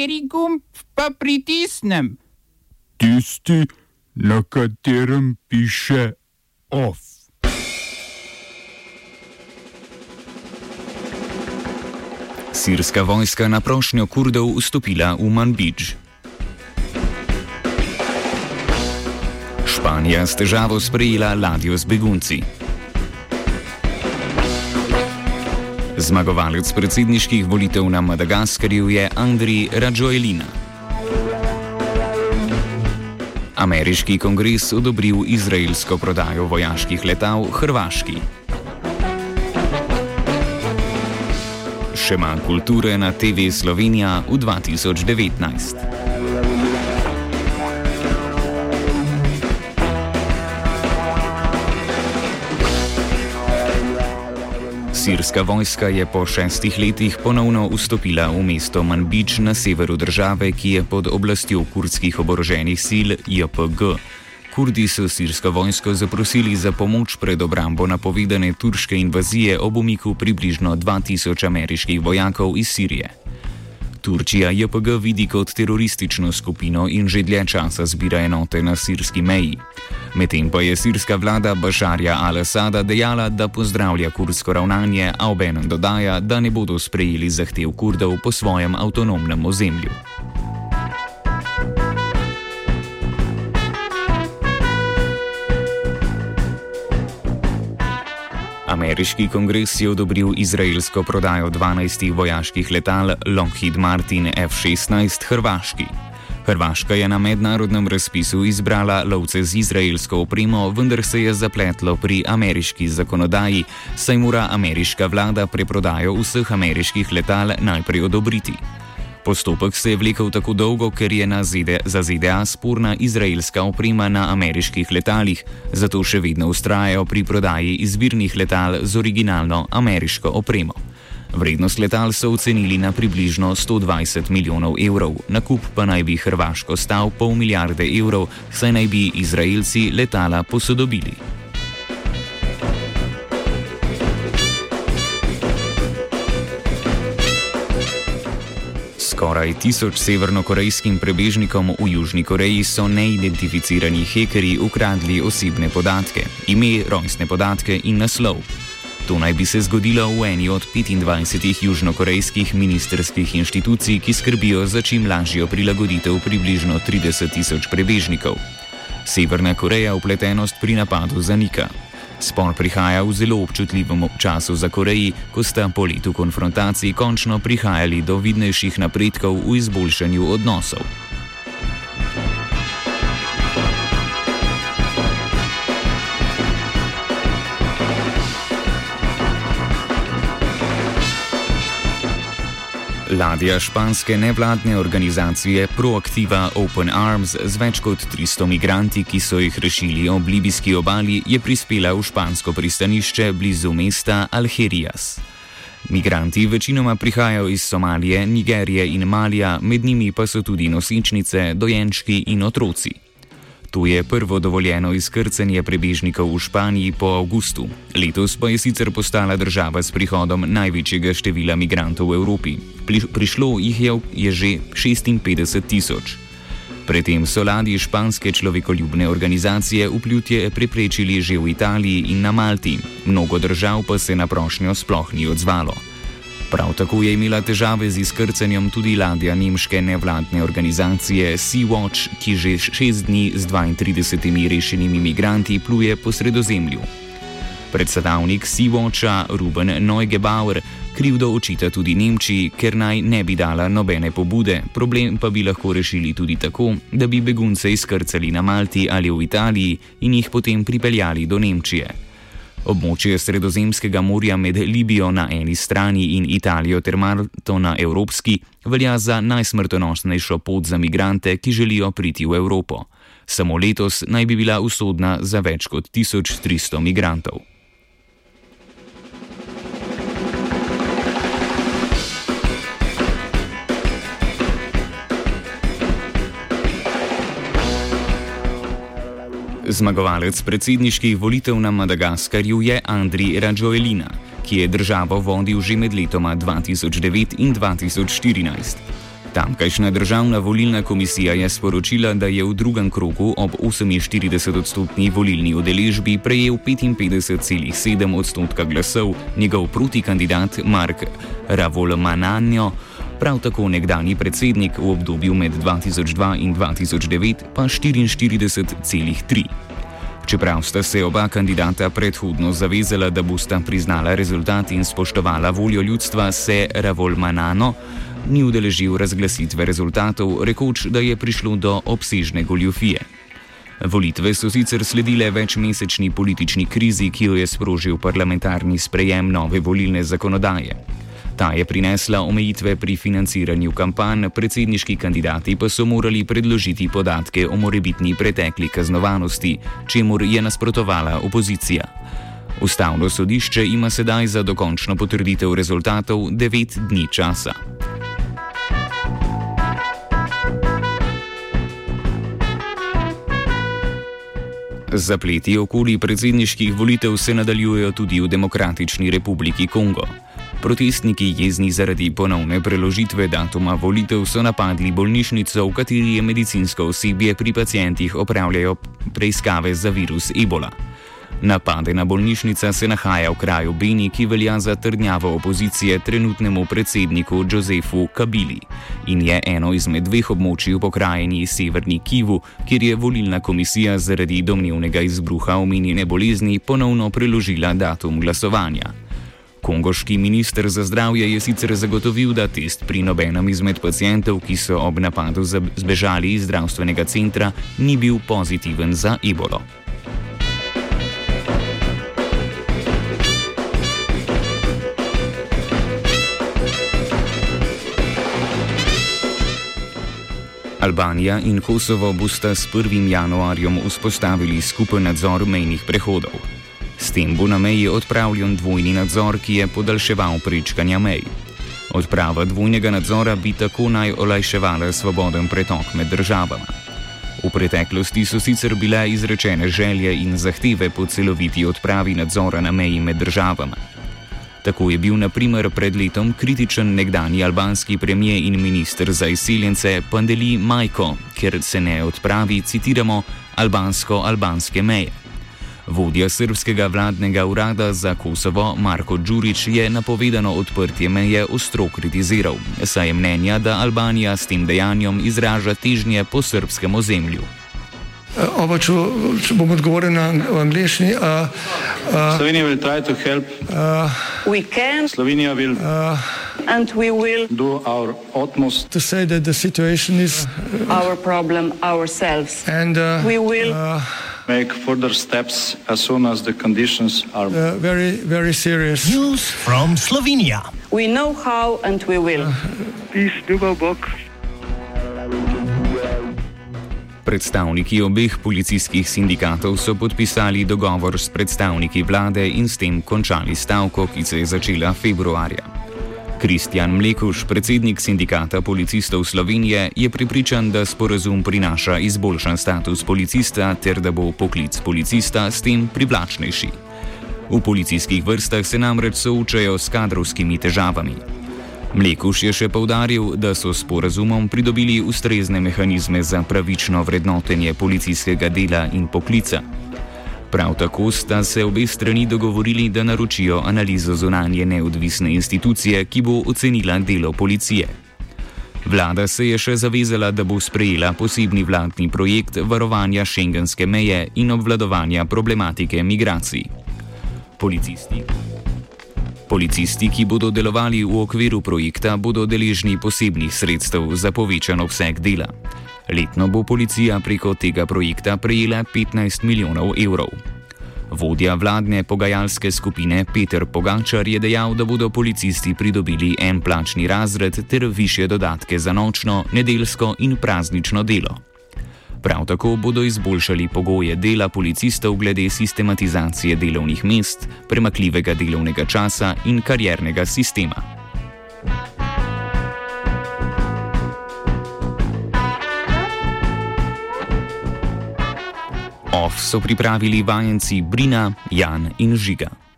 Kateri gumb pa pritisnem? Tisti, na katerem piše OF. Sirska vojska na prošnjo Kurdov vstopila v Manbidž. Španija s težavo sprejela ladjo z begunci. Zmagovalec predsedniških volitev na Madagaskarju je Andri Rajoelina. Ameriški kongres odobril izraelsko prodajo vojaških letal Hrvaški. Še manj kulture na TV Slovenija v 2019. Sirska vojska je po šestih letih ponovno vstopila v mesto Manbič na severu države, ki je pod oblastjo kurdskih oboroženih sil JPG. Kurdi so sirsko vojsko zaprosili za pomoč pred obrambo napovedane turške invazije ob umiku približno 2000 ameriških vojakov iz Sirije. Turčija JPG vidi kot teroristično skupino in že dlje časa zbira enote na sirski meji. Medtem pa je sirska vlada Bašarja al-Assada dejala, da pozdravlja kurdsko ravnanje, a obenem dodaja, da ne bodo sprejeli zahtev kurdov po svojem avtonomnem ozemlju. Ameriški kongres je odobril izraelsko prodajo 12 vojaških letal Lockheed Martin F-16 Hrvaški. Hrvaška je na mednarodnem razpisu izbrala lovce z izraelsko opremo, vendar se je zapletlo pri ameriški zakonodaji, saj mora ameriška vlada preprodajo vseh ameriških letal najprej odobriti. Postopek se je vlekel tako dolgo, ker je ZDA, za ZDA sporna izraelska oprema na ameriških letalih, zato še vedno ustrajajo pri prodaji izbirnih letal z originalno ameriško opremo. Vrednost letal so ocenili na približno 120 milijonov evrov, nakup pa naj bi Hrvaško stal pol milijarde evrov, saj naj bi Izraelci letala posodobili. Skoraj tisoč severnokorejskim prebežnikom v Južni Koreji so neidentificirani hekerji ukradli osebne podatke, ime, rojstne podatke in naslov. To naj bi se zgodilo v eni od 25 južnokorejskih ministerskih inštitucij, ki skrbijo za čim lažjo prilagoditev približno 30 tisoč prebežnikov. Severna Koreja upletenost pri napadu zanika. Spor prihaja v zelo občutljivem času za Koreji, ko sta po letu konfrontacij končno prihajali do vidnejših napredkov v izboljšanju odnosov. Ladja španske nevladne organizacije Proactiva Open Arms z več kot 300 migranti, ki so jih rešili ob libijski obali, je prispela v špansko pristanišče blizu mesta Algerias. Migranti večinoma prihajajo iz Somalije, Nigerije in Malija, med njimi pa so tudi nosečnice, dojenčki in otroci. To je prvo dovoljeno izkrcanje prebežnikov v Španiji po avgustu. Letos pa je sicer postala država s prihodom največjega števila migrantov v Evropi. Prišlo jih je, je že 56 tisoč. Predtem so ladji španske človekoljubne organizacije vplutje preprečili že v Italiji in na Malti, mnogo držav pa se na prošnjo sploh ni odzvalo. Prav tako je imela težave z izkrcanjem tudi ladja nemške nevladne organizacije Sea-Watch, ki že šest dni z 32 rešenimi migranti pluje po sredozemlju. Predsedavnik Sea-Watcha Ruben Neugebauer krivdo očita tudi Nemčiji, ker naj ne bi dala nobene pobude, problem pa bi lahko rešili tudi tako, da bi begunce izkrcali na Malti ali v Italiji in jih potem pripeljali do Nemčije. Območje Sredozemskega morja med Libijo na eni strani in Italijo ter Malto na evropski velja za najsmrtonosnejšo pot za migrante, ki želijo priti v Evropo. Samo letos naj bi bila usodna za več kot 1300 migrantov. Zmagovalec predsedniških volitev na Madagaskarju je Andri Rajoelina, ki je državo vodil že med letoma 2009 in 2014. Tamkajšnja državna volilna komisija je sporočila, da je v drugem krogu ob 48-odstotni volilni udeležbi prejel 55,7 odstotka glasov njegov protikandidat Mark Ravolmananjo, prav tako nekdani predsednik v obdobju med 2002 in 2009 pa 44,3. Čeprav sta se oba kandidata predhodno zavezala, da bosta priznala rezultat in spoštovala voljo ljudstva, se Ravolmanano ni udeležil razglasitve rezultatov, rekoč, da je prišlo do obsežne goljofije. Volitve so sicer sledile večmesečni politični krizi, ki jo je sprožil parlamentarni sprejem nove volilne zakonodaje. Ta je prinesla omejitve pri financiranju kampanj, predsedniški kandidati pa so morali predložiti podatke o morebitni pretekli kaznovanosti, čemur je nasprotovala opozicija. Ustavno sodišče ima sedaj za dokončno potrditev rezultatov 9 dni časa. Zapleti okoli predsedniških volitev se nadaljujejo tudi v Demokratični republiki Kongo. Protestniki jezni zaradi ponovne preložitve datuma volitev so napadli bolnišnico, v kateri je medicinsko osebje pri pacijentih opravljajo preiskave za virus ebola. Napadena bolnišnica se nahaja v kraju Beni, ki velja za trdnjavo opozicije trenutnemu predsedniku Josefu Kabili in je eno izmed dveh območij v pokrajini Severni Kivu, kjer je volilna komisija zaradi domnevnega izbruha omenjene bolezni ponovno preložila datum glasovanja. Kongoški minister za zdravje je sicer zagotovil, da test pri nobenem izmed pacijentov, ki so ob napadu zbežali iz zdravstvenega centra, ni bil pozitiven za ebolo. Albanija in Kosovo bosta s 1. januarjem vzpostavili skupen nadzor mejnih prehodov. Tem bo na meji odpravljen dvojni nadzor, ki je podaljševal prečkanja mej. Odprava dvojnega nadzora bi tako naj olajševala svoboden pretok med državama. V preteklosti so sicer bile izrečene želje in zahteve po celoviti odpravi nadzora na meji med državama. Tako je bil naprimer pred letom kritičen nekdani albanski premijer in minister za izseljence Pandeli Majko, ker se ne odpravi, citiramo, albansko-albanske meje. Vodja srpskega vladnega urada za Kosovo Marko Đurič je napovedano odprtje meje ostro kritiziral, saj je mnenja, da Albanija s tem dejanjem izraža težnje po srpskem ozemlju. Uh, Oba, če, če bom odgovoril na angliški. Uh, uh, Slovenija bo poskušala pomagati. Slovenija bo naredila svoj utmost, da bo rekla, da je situacija naš problem, ourselves. In da bomo naredili nadaljnje korake, as soon as the conditions are zelo, zelo resni. News from Slovenija. We know how and we will. Peace, ljubav, Bog. Predstavniki obeh policijskih sindikatov so podpisali dogovor s predstavniki vlade in s tem končali stavko, ki se je začela februarja. Kristjan Mlekuš, predsednik sindikata policistov Slovenije, je pripričan, da sporazum prinaša izboljšan status policista ter da bo poklic policista s tem privlačnejši. V policijskih vrstah se namreč soočajo s kadrovskimi težavami. Mlekuš je še povdaril, da so s porazumom pridobili ustrezne mehanizme za pravično vrednotenje policijskega dela in poklica. Prav tako sta se obe strani dogovorili, da naročijo analizo zunanje neodvisne institucije, ki bo ocenila delo policije. Vlada se je še zavezala, da bo sprejela posebni vladni projekt varovanja šengenske meje in obvladovanja problematike migracij. Policisti. Policisti, ki bodo delovali v okviru projekta, bodo deležni posebnih sredstev za povečan obseg dela. Letno bo policija preko tega projekta prejela 15 milijonov evrov. Vodja vladne pogajalske skupine Peter Pogačar je dejal, da bodo policisti pridobili en plačni razred ter više dodatke za nočno, nedeljsko in praznično delo. Prav tako bodo izboljšali pogoje dela policistov glede sistematizacije delovnih mest, premakljivega delovnega časa in kariernega sistema. OF so pripravili vajenci Brina, Jan in Žiga.